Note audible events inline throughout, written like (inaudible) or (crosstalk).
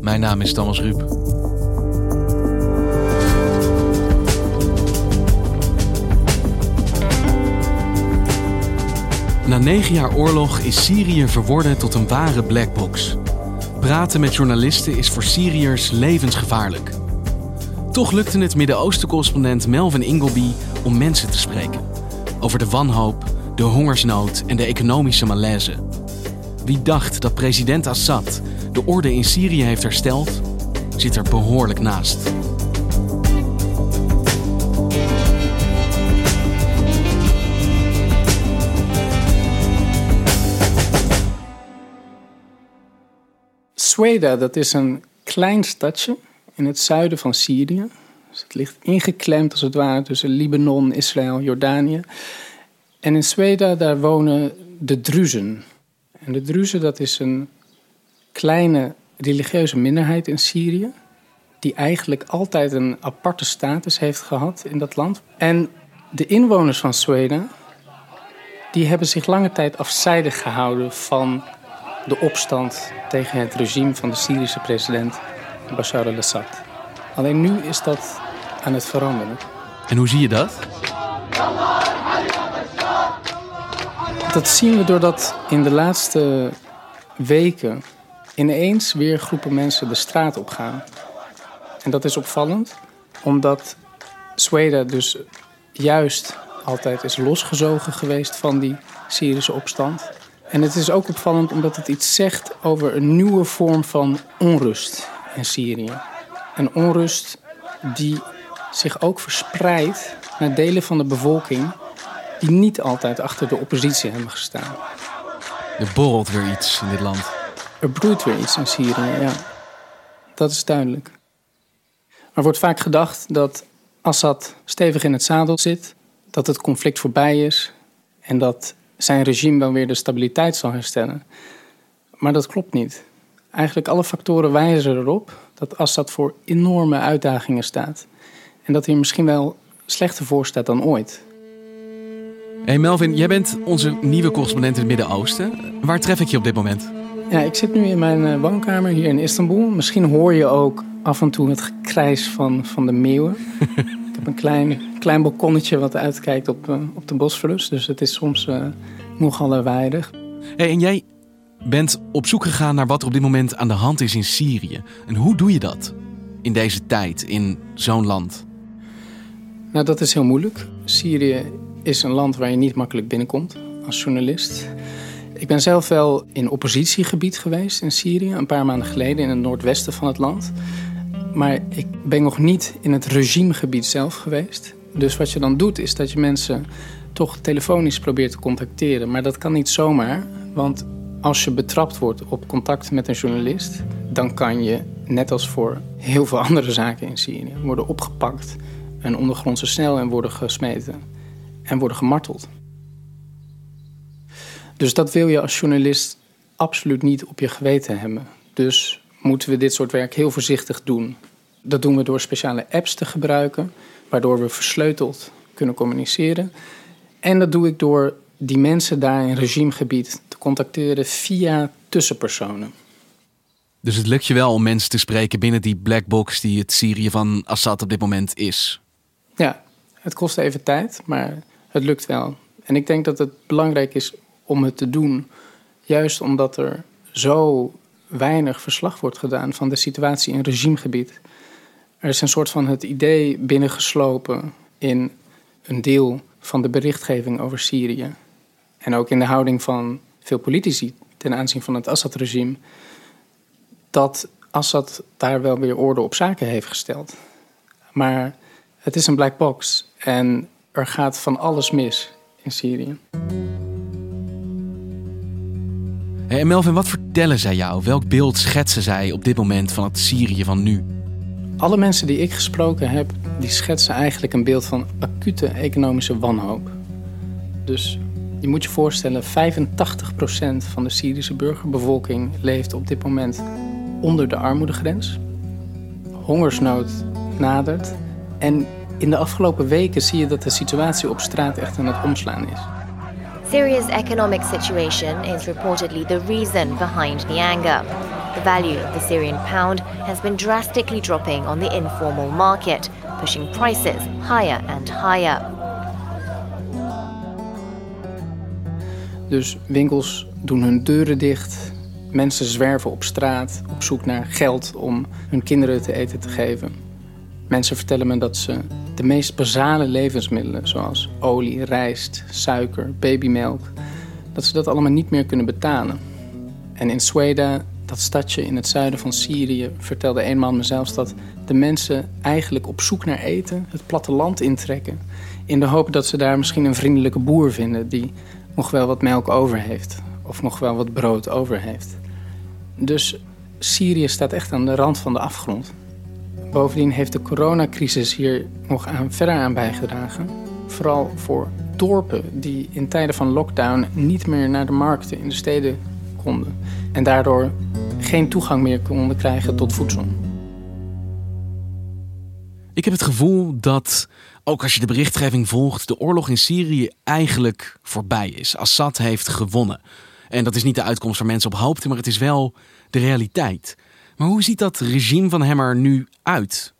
Mijn naam is Thomas Ruip. Na negen jaar oorlog is Syrië verworden tot een ware blackbox. Praten met journalisten is voor Syriërs levensgevaarlijk. Toch lukte het Midden-Oosten-correspondent Melvin Ingleby om mensen te spreken. Over de wanhoop, de hongersnood en de economische malaise. Wie dacht dat president Assad de orde in Syrië heeft hersteld, zit er behoorlijk naast. Sueda, dat is een klein stadje in het zuiden van Syrië. Dus het ligt ingeklemd als het ware tussen Libanon, Israël, Jordanië. En in Sueda, daar wonen de Druzen. En de Druzen, dat is een kleine religieuze minderheid in Syrië. Die eigenlijk altijd een aparte status heeft gehad in dat land. En de inwoners van Sueda, die hebben zich lange tijd afzijdig gehouden van de opstand tegen het regime van de Syrische president Bashar al-Assad. Alleen nu is dat aan het veranderen. En hoe zie je dat? Dat zien we doordat in de laatste weken ineens weer groepen mensen de straat op gaan. En dat is opvallend, omdat Zweden dus juist altijd is losgezogen geweest van die Syrische opstand. En het is ook opvallend omdat het iets zegt over een nieuwe vorm van onrust in Syrië. Een onrust die zich ook verspreidt naar delen van de bevolking die niet altijd achter de oppositie hebben gestaan. Er borrelt weer iets in dit land. Er broeit weer iets in Syrië, ja. Dat is duidelijk. Er wordt vaak gedacht dat Assad stevig in het zadel zit, dat het conflict voorbij is en dat zijn regime wel weer de stabiliteit zal herstellen. Maar dat klopt niet. Eigenlijk alle factoren wijzen erop dat Assad voor enorme uitdagingen staat. En dat hij er misschien wel slechter voor staat dan ooit. Hey Melvin, jij bent onze nieuwe correspondent in het Midden-Oosten. Waar tref ik je op dit moment? Ja, ik zit nu in mijn eh, woonkamer hier in Istanbul. Misschien hoor je ook af en toe het gekrijs van, van de meeuwen. ik heb een klein, klein balkonnetje wat uitkijkt op, uh, op de Bosphorus. Dus het is soms uh, nogal weinig. Hey, en jij bent op zoek gegaan naar wat er op dit moment aan de hand is in Syrië. En hoe doe je dat in deze tijd, in zo'n land? Nou, dat is heel moeilijk. Syrië is een land waar je niet makkelijk binnenkomt als journalist. Ik ben zelf wel in oppositiegebied geweest in Syrië, een paar maanden geleden in het noordwesten van het land. Maar ik ben nog niet in het regimegebied zelf geweest. Dus wat je dan doet, is dat je mensen toch telefonisch probeert te contacteren. Maar dat kan niet zomaar, want als je betrapt wordt op contact met een journalist, dan kan je, net als voor heel veel andere zaken in Syrië, worden opgepakt en ondergrondse snel en worden gesmeten en worden gemarteld. Dus dat wil je als journalist absoluut niet op je geweten hebben. Dus moeten we dit soort werk heel voorzichtig doen. Dat doen we door speciale apps te gebruiken, waardoor we versleuteld kunnen communiceren. En dat doe ik door die mensen daar in regimegebied te contacteren via tussenpersonen. Dus het lukt je wel om mensen te spreken binnen die black box die het Syrië van Assad op dit moment is? Ja, het kost even tijd, maar het lukt wel. En ik denk dat het belangrijk is om het te doen, juist omdat er zo weinig verslag wordt gedaan van de situatie in regimegebied. Er is een soort van het idee binnengeslopen in een deel van de berichtgeving over Syrië. En ook in de houding van veel politici ten aanzien van het Assad-regime. Dat Assad daar wel weer orde op zaken heeft gesteld. Maar het is een black box en er gaat van alles mis in Syrië. En Melvin, wat vertellen zij jou? Welk beeld schetsen zij op dit moment van het Syrië van nu? Alle mensen die ik gesproken heb, die schetsen eigenlijk een beeld van acute economische wanhoop. Dus je moet je voorstellen, 85% van de Syrische burgerbevolking leeft op dit moment onder de armoedegrens. Hongersnood nadert. En in de afgelopen weken zie je dat de situatie op straat echt aan het omslaan is. Syria's economic situation is reportedly the reason behind the anger. The value of the Syrian pound has been drastically dropping on the informal market, pushing prices higher and higher. Dus winkels doen hun deuren dicht. Mensen zwerven op straat op zoek naar geld om hun kinderen te eten te geven. Mensen vertellen me dat ze de meest basale levensmiddelen, zoals olie, rijst, suiker, babymelk, dat ze dat allemaal niet meer kunnen betalen. En in Sweda, dat stadje in het zuiden van Syrië, vertelde een man me zelfs dat de mensen eigenlijk op zoek naar eten het platteland intrekken. In de hoop dat ze daar misschien een vriendelijke boer vinden die nog wel wat melk over heeft. Of nog wel wat brood over heeft. Dus Syrië staat echt aan de rand van de afgrond. Bovendien heeft de coronacrisis hier nog aan, verder aan bijgedragen. Vooral voor dorpen die in tijden van lockdown niet meer naar de markten in de steden konden. En daardoor geen toegang meer konden krijgen tot voedsel. Ik heb het gevoel dat, ook als je de berichtgeving volgt, de oorlog in Syrië eigenlijk voorbij is. Assad heeft gewonnen. En dat is niet de uitkomst waar mensen op hoopten, maar het is wel de realiteit. Maar hoe ziet dat regime van hem er nu uit?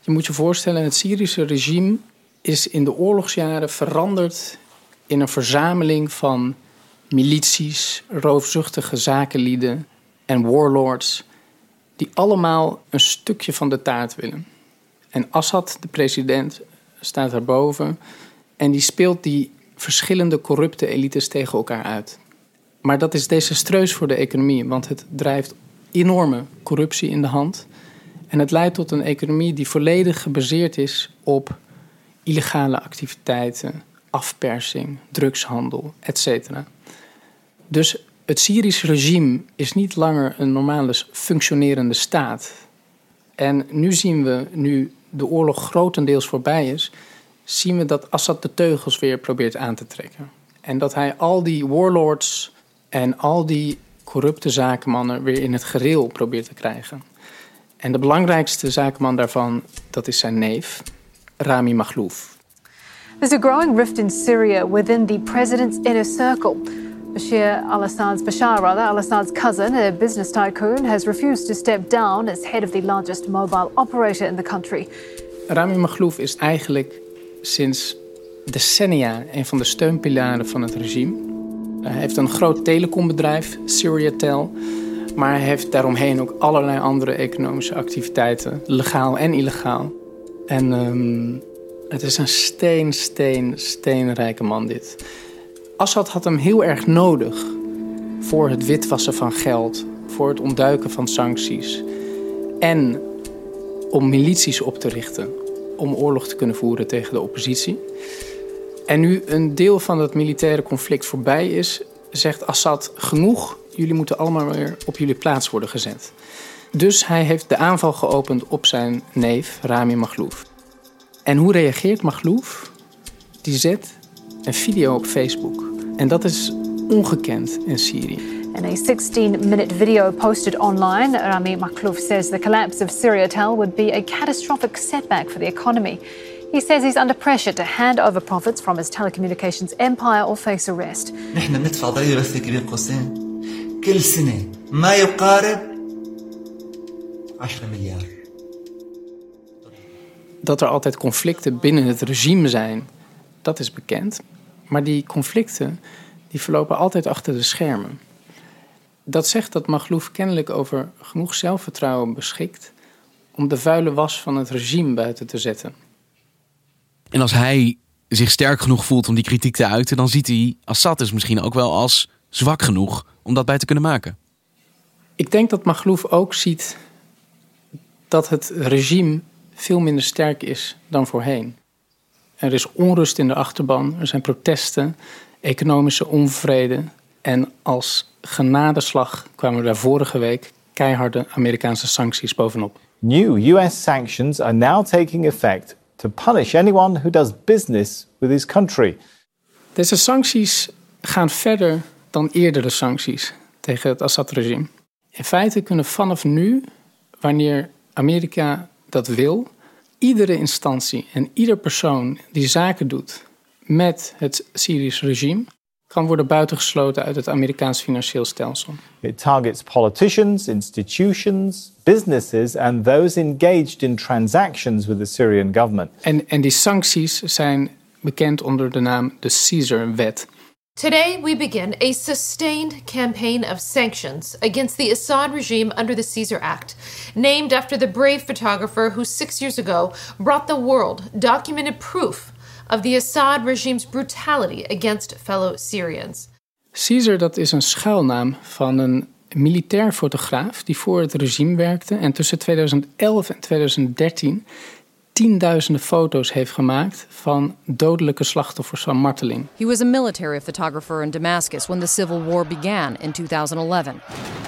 Je moet je voorstellen, het Syrische regime is in de oorlogsjaren veranderd in een verzameling van milities, roofzuchtige zakenlieden en warlords, die allemaal een stukje van de taart willen. En Assad, de president, staat daarboven en die speelt die verschillende corrupte elites tegen elkaar uit. Maar dat is desastreus voor de economie, want het drijft enorme corruptie in de hand. En het leidt tot een economie die volledig gebaseerd is op illegale activiteiten, afpersing, drugshandel, etc. Dus het Syrische regime is niet langer een normale functionerende staat. En nu zien we, nu de oorlog grotendeels voorbij is, zien we dat Assad de teugels weer probeert aan te trekken. En dat hij al die warlords en al die corrupte zakenmannen weer in het gereel probeert te krijgen. En de belangrijkste zakenman daarvan, dat is zijn neef, Rami Maghlouf. There's a growing rift in Syria within the president's inner circle. Bashir al-Assad's Bashar, rather, al-Assad's cousin, a business tycoon, has refused to step down as head of the largest mobile operator in the country. Rami Maghlouf is eigenlijk sinds decennia een van de steunpilaren van het regime. Hij heeft een groot telecombedrijf, Syriatel. Maar hij heeft daaromheen ook allerlei andere economische activiteiten, legaal en illegaal. En um, het is een steen, steen, steenrijke man dit. Assad had hem heel erg nodig voor het witwassen van geld, voor het ontduiken van sancties en om milities op te richten om oorlog te kunnen voeren tegen de oppositie. En nu een deel van dat militaire conflict voorbij is, zegt Assad genoeg, jullie moeten allemaal weer op jullie plaats worden gezet. Dus hij heeft de aanval geopend op zijn neef Rami Maghlouf. En hoe reageert Maghlouf? Die zet een video op Facebook. En dat is ongekend in Syrië. In a 16-minute video posted online, Rami Makhlouf says the collapse of Syriatel would be a catastrophic setback for the economy. He says he's under pressure to hand over profits from his telecommunications empire or face arrest. نحن بندفع ضريبة بس بين قوسين كل سنة ما يقارب 10 مليار. Dat er altijd conflicten binnen het regime zijn, dat is bekend. Maar die conflicten die verlopen altijd achter de schermen. Dat zegt dat Maglouf kennelijk over genoeg zelfvertrouwen beschikt om de vuile was van het regime buiten te zetten. En als hij zich sterk genoeg voelt om die kritiek te uiten, dan ziet hij Assad dus misschien ook wel als zwak genoeg om dat bij te kunnen maken. Ik denk dat Maglouf ook ziet dat het regime veel minder sterk is dan voorheen. Er is onrust in de achterban, er zijn protesten, economische onvrede. En als genadeslag kwamen daar vorige week keiharde Amerikaanse sancties bovenop. New US sanctions are now taking effect to punish anyone who does business with his country. Deze sancties gaan verder dan eerdere sancties tegen het Assad-regime. In feite kunnen vanaf nu, wanneer Amerika dat wil, iedere instantie en ieder persoon die zaken doet met het Syrisch regime kan worden buitengesloten uit het Amerikaans financieel stelsel. It targets politicians, institutions, businesses and those engaged in transactions with the Syrian government. En, en die sancties zijn bekend onder de naam de Caesar-wet. Today, we begin a sustained campaign of sanctions against the Assad regime under the Caesar Act, named after the brave photographer who six years ago brought the world documented proof of the Assad regime's brutality against fellow Syrians. Caesar, dat is een schuilnaam van een militair fotograaf die voor het regime werkte en tussen 2011 en 2013 tienduizenden foto's heeft gemaakt van dodelijke slachtoffers van marteling. He was a military photographer in Damascus when the civil war began in 2011.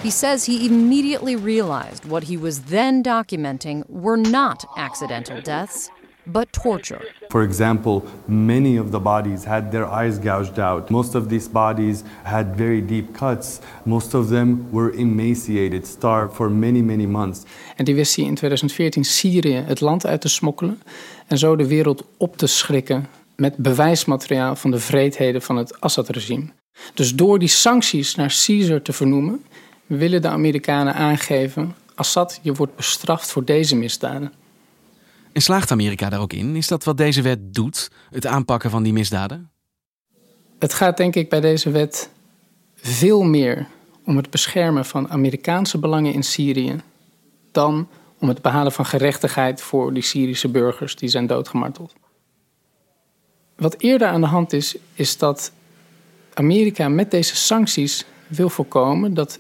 He says he immediately realized what he was then documenting were not accidental deaths, but torture. For example, many of the bodies had their eyes gouged out. Most of these bodies had very deep cuts. Most of them were emaciated, starved for many, many months. En die wist hij in 2014 Syrië het land uit te smokkelen en zo de wereld op te schrikken met bewijsmateriaal van de vreedheden van het Assad-regime. Dus door die sancties naar Caesar te vernoemen, willen de Amerikanen aangeven: Assad, je wordt bestraft voor deze misdaden. En slaagt Amerika daar ook in? Is dat wat deze wet doet, het aanpakken van die misdaden? Het gaat denk ik bij deze wet veel meer om het beschermen van Amerikaanse belangen in Syrië dan om het behalen van gerechtigheid voor die Syrische burgers die zijn doodgemarteld. Wat eerder aan de hand is, is dat Amerika met deze sancties wil voorkomen dat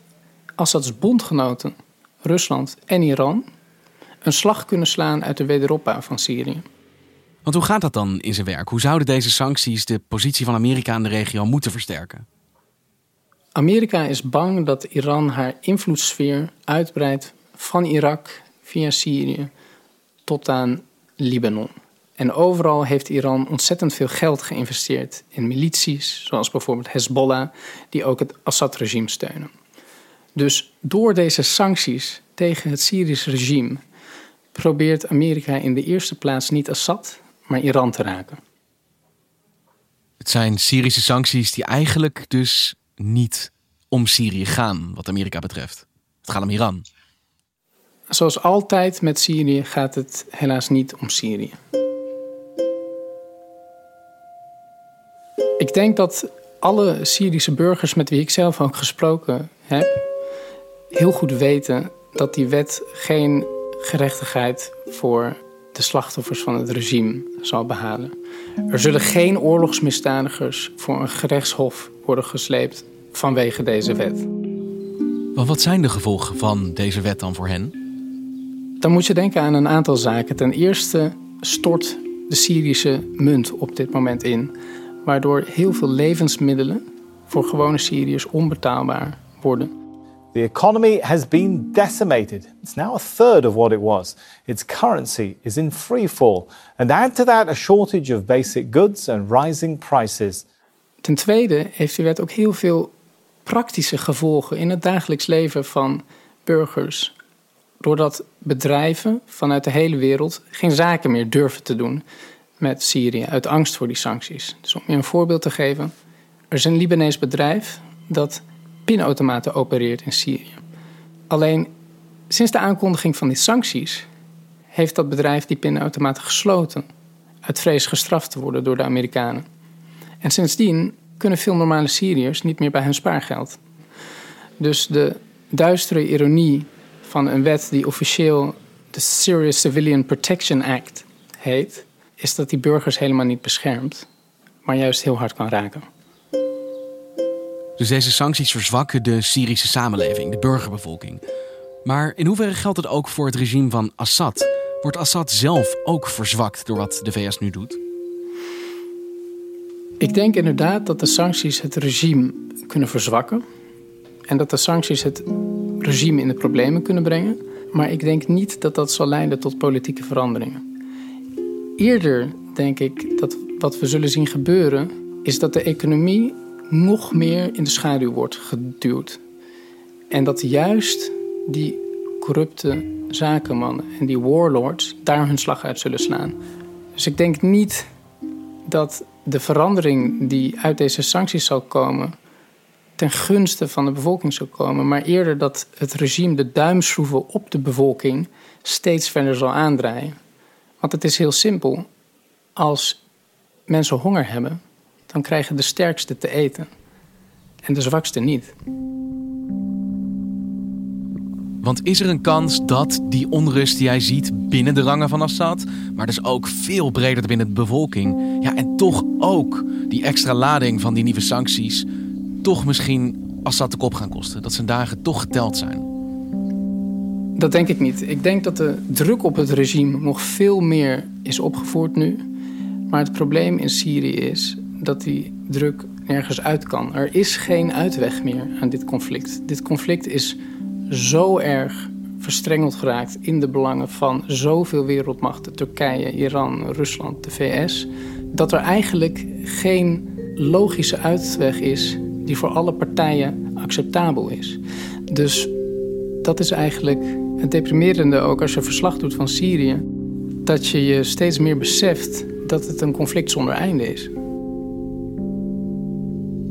Assads bondgenoten, Rusland en Iran, een slag kunnen slaan uit de wederopbouw van Syrië. Want hoe gaat dat dan in zijn werk? Hoe zouden deze sancties de positie van Amerika in de regio moeten versterken? Amerika is bang dat Iran haar invloedssfeer uitbreidt van Irak via Syrië tot aan Libanon. En overal heeft Iran ontzettend veel geld geïnvesteerd in milities, zoals bijvoorbeeld Hezbollah, die ook het Assad-regime steunen. Dus door deze sancties tegen het Syrische regime probeert Amerika in de eerste plaats niet Assad, maar Iran te raken. Het zijn Syrische sancties die eigenlijk dus niet om Syrië gaan, wat Amerika betreft. Het gaat om Iran. Zoals altijd met Syrië gaat het helaas niet om Syrië. Ik denk dat alle Syrische burgers met wie ik zelf ook gesproken heb, heel goed weten dat die wet geen gerechtigheid voor de slachtoffers van het regime zal behalen. Er zullen geen oorlogsmisdadigers voor een gerechtshof worden gesleept vanwege deze wet. Maar wat zijn de gevolgen van deze wet dan voor hen? Dan moet je denken aan een aantal zaken. Ten eerste stort de Syrische munt op dit moment in, waardoor heel veel levensmiddelen voor gewone Syriërs onbetaalbaar worden. The economy has been decimated. It's now a third of what it was. Its currency is in free fall. And add to that a shortage of basic goods and rising prices. Ten tweede heeft die wet ook heel veel praktische gevolgen in het dagelijks leven van burgers. Doordat bedrijven vanuit de hele wereld geen zaken meer durven te doen met Syrië uit angst voor die sancties. Dus om je een voorbeeld te geven, er is een Libanees bedrijf dat pinautomaten opereert in Syrië. Alleen sinds de aankondiging van die sancties heeft dat bedrijf die pinautomaten gesloten. Uit vrees gestraft te worden door de Amerikanen. En sindsdien kunnen veel normale Syriërs niet meer bij hun spaargeld. Dus de duistere ironie van een wet die officieel de Syria Civilian Protection Act heet, is dat die burgers helemaal niet beschermt, maar juist heel hard kan raken. Dus deze sancties verzwakken de Syrische samenleving, de burgerbevolking. Maar in hoeverre geldt het ook voor het regime van Assad? Wordt Assad zelf ook verzwakt door wat de VS nu doet? Ik denk inderdaad dat de sancties het regime kunnen verzwakken. En dat de sancties het regime in de problemen kunnen brengen. Maar ik denk niet dat dat zal leiden tot politieke veranderingen. Eerder denk ik dat wat we zullen zien gebeuren, is dat de economie nog meer in de schaduw wordt geduwd. En dat juist die corrupte zakenmannen en die warlords daar hun slag uit zullen slaan. Dus ik denk niet dat de verandering die uit deze sancties zal komen ten gunste van de bevolking zal komen, maar eerder dat het regime de duimschroeven op de bevolking steeds verder zal aandraaien. Want het is heel simpel. Als mensen honger hebben, dan krijgen de sterkste te eten en de zwakste niet. Want is er een kans dat die onrust die jij ziet binnen de rangen van Assad, maar dus ook veel breder binnen de bevolking, ja, en toch ook die extra lading van die nieuwe sancties, toch misschien Assad de kop gaan kosten? Dat zijn dagen toch geteld zijn? Dat denk ik niet. Ik denk dat de druk op het regime nog veel meer is opgevoerd nu. Maar het probleem in Syrië is dat die druk nergens uit kan. Er is geen uitweg meer aan dit conflict. Dit conflict is zo erg verstrengeld geraakt in de belangen van zoveel wereldmachten, Turkije, Iran, Rusland, de VS, dat er eigenlijk geen logische uitweg is die voor alle partijen acceptabel is. Dus dat is eigenlijk het deprimerende ook als je verslag doet van Syrië, dat je je steeds meer beseft dat het een conflict zonder einde is.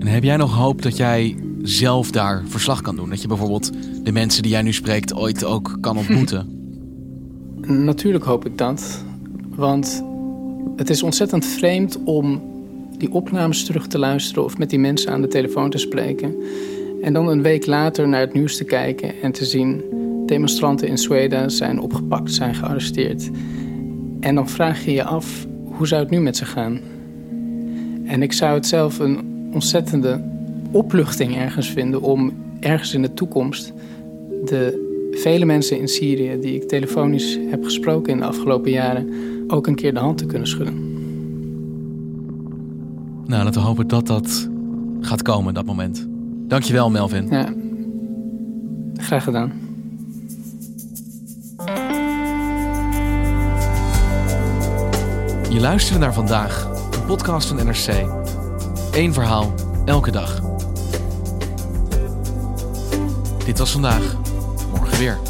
Heb jij nog hoop dat jij zelf daar verslag kan doen? Dat je bijvoorbeeld de mensen die jij nu spreekt ooit ook kan (laughs) ontmoeten? Natuurlijk hoop ik dat. Want het is ontzettend vreemd om die opnames terug te luisteren of met die mensen aan de telefoon te spreken. En dan een week later naar het nieuws te kijken en te zien demonstranten in Zweden zijn opgepakt, zijn gearresteerd. En dan vraag je je af, hoe zou het nu met ze gaan? En ik zou het zelf een ontzettende opluchting ergens vinden om ergens in de toekomst de vele mensen in Syrië die ik telefonisch heb gesproken in de afgelopen jaren ook een keer de hand te kunnen schudden. Nou, laten we hopen dat dat gaat komen, dat moment. Dankjewel, Melvin. Ja, graag gedaan. Je luisterde naar vandaag, een podcast van NRC. Eén verhaal, elke dag. Dit was vandaag, morgen weer.